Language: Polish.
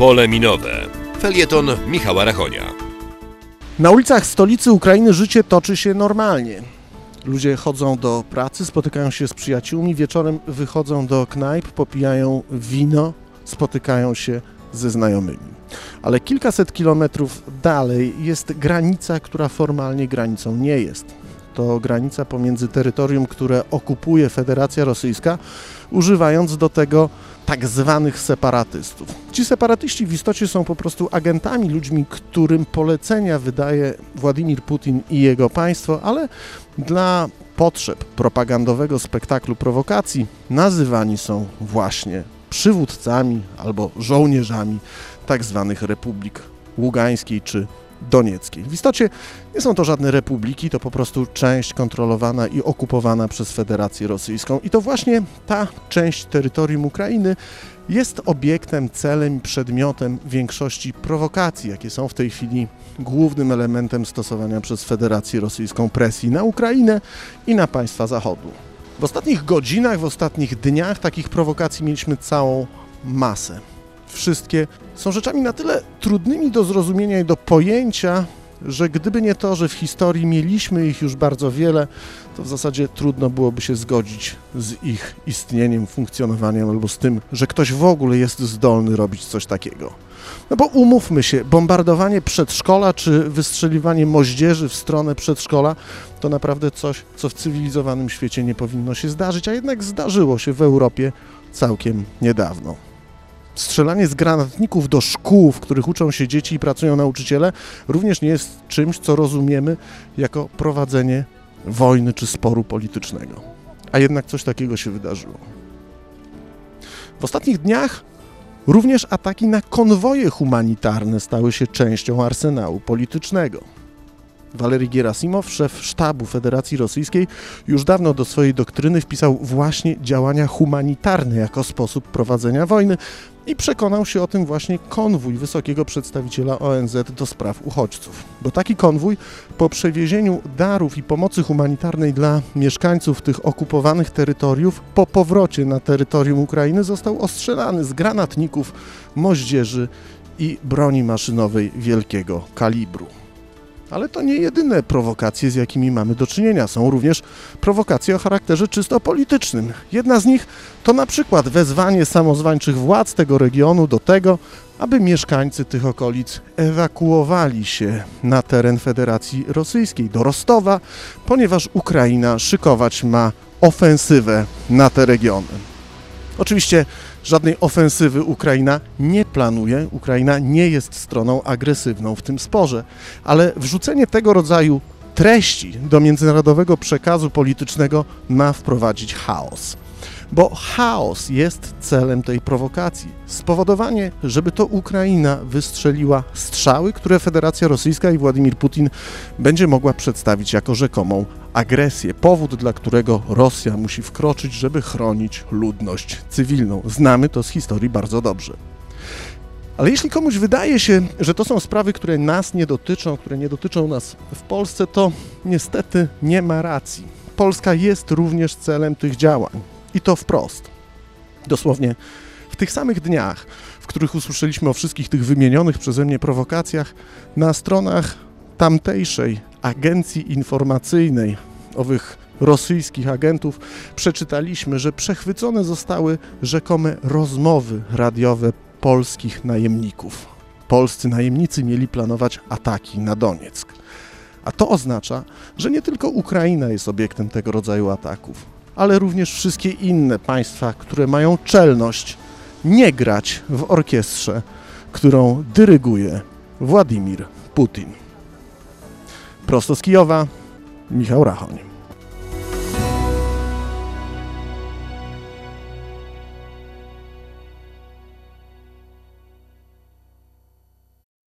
Pole minowe. Felieton Michała Rachonia. Na ulicach stolicy Ukrainy życie toczy się normalnie. Ludzie chodzą do pracy, spotykają się z przyjaciółmi, wieczorem wychodzą do knajp, popijają wino, spotykają się ze znajomymi. Ale kilkaset kilometrów dalej jest granica, która formalnie granicą nie jest. To granica pomiędzy terytorium, które okupuje Federacja Rosyjska, używając do tego tak zwanych separatystów. Ci separatyści w istocie są po prostu agentami, ludźmi, którym polecenia wydaje Władimir Putin i jego państwo, ale dla potrzeb propagandowego spektaklu prowokacji nazywani są właśnie przywódcami albo żołnierzami tak zwanych republik ługańskiej czy donieckiej. W istocie nie są to żadne republiki, to po prostu część kontrolowana i okupowana przez Federację Rosyjską. I to właśnie ta część terytorium Ukrainy jest obiektem, celem przedmiotem większości prowokacji, jakie są w tej chwili głównym elementem stosowania przez Federację Rosyjską presji na Ukrainę i na państwa Zachodu. W ostatnich godzinach, w ostatnich dniach takich prowokacji mieliśmy całą masę. Wszystkie są rzeczami na tyle trudnymi do zrozumienia i do pojęcia, że gdyby nie to, że w historii mieliśmy ich już bardzo wiele, to w zasadzie trudno byłoby się zgodzić z ich istnieniem, funkcjonowaniem albo z tym, że ktoś w ogóle jest zdolny robić coś takiego. No bo umówmy się, bombardowanie przedszkola czy wystrzeliwanie moździerzy w stronę przedszkola to naprawdę coś, co w cywilizowanym świecie nie powinno się zdarzyć, a jednak zdarzyło się w Europie całkiem niedawno. Strzelanie z granatników do szkół, w których uczą się dzieci i pracują nauczyciele, również nie jest czymś, co rozumiemy jako prowadzenie wojny czy sporu politycznego. A jednak coś takiego się wydarzyło. W ostatnich dniach również ataki na konwoje humanitarne stały się częścią arsenału politycznego. Walery Gerasimow, szef sztabu Federacji Rosyjskiej, już dawno do swojej doktryny wpisał właśnie działania humanitarne jako sposób prowadzenia wojny i przekonał się o tym właśnie konwój wysokiego przedstawiciela ONZ do spraw uchodźców. Bo taki konwój po przewiezieniu darów i pomocy humanitarnej dla mieszkańców tych okupowanych terytoriów po powrocie na terytorium Ukrainy został ostrzelany z granatników, moździerzy i broni maszynowej wielkiego kalibru. Ale to nie jedyne prowokacje, z jakimi mamy do czynienia. Są również prowokacje o charakterze czysto politycznym. Jedna z nich to na przykład wezwanie samozwańczych władz tego regionu do tego, aby mieszkańcy tych okolic ewakuowali się na teren Federacji Rosyjskiej, do Rostowa, ponieważ Ukraina szykować ma ofensywę na te regiony. Oczywiście żadnej ofensywy Ukraina nie planuje, Ukraina nie jest stroną agresywną w tym sporze, ale wrzucenie tego rodzaju treści do międzynarodowego przekazu politycznego ma wprowadzić chaos. Bo chaos jest celem tej prowokacji. Spowodowanie, żeby to Ukraina wystrzeliła strzały, które Federacja Rosyjska i Władimir Putin będzie mogła przedstawić jako rzekomą agresję. Powód, dla którego Rosja musi wkroczyć, żeby chronić ludność cywilną. Znamy to z historii bardzo dobrze. Ale jeśli komuś wydaje się, że to są sprawy, które nas nie dotyczą, które nie dotyczą nas w Polsce, to niestety nie ma racji. Polska jest również celem tych działań. I to wprost. Dosłownie w tych samych dniach, w których usłyszeliśmy o wszystkich tych wymienionych przeze mnie prowokacjach, na stronach tamtejszej agencji informacyjnej, owych rosyjskich agentów, przeczytaliśmy, że przechwycone zostały rzekome rozmowy radiowe polskich najemników. Polscy najemnicy mieli planować ataki na Donieck. A to oznacza, że nie tylko Ukraina jest obiektem tego rodzaju ataków, ale również wszystkie inne państwa, które mają czelność nie grać w orkiestrze, którą dyryguje Władimir Putin. Prosto z Kijowa, Michał Rachoń.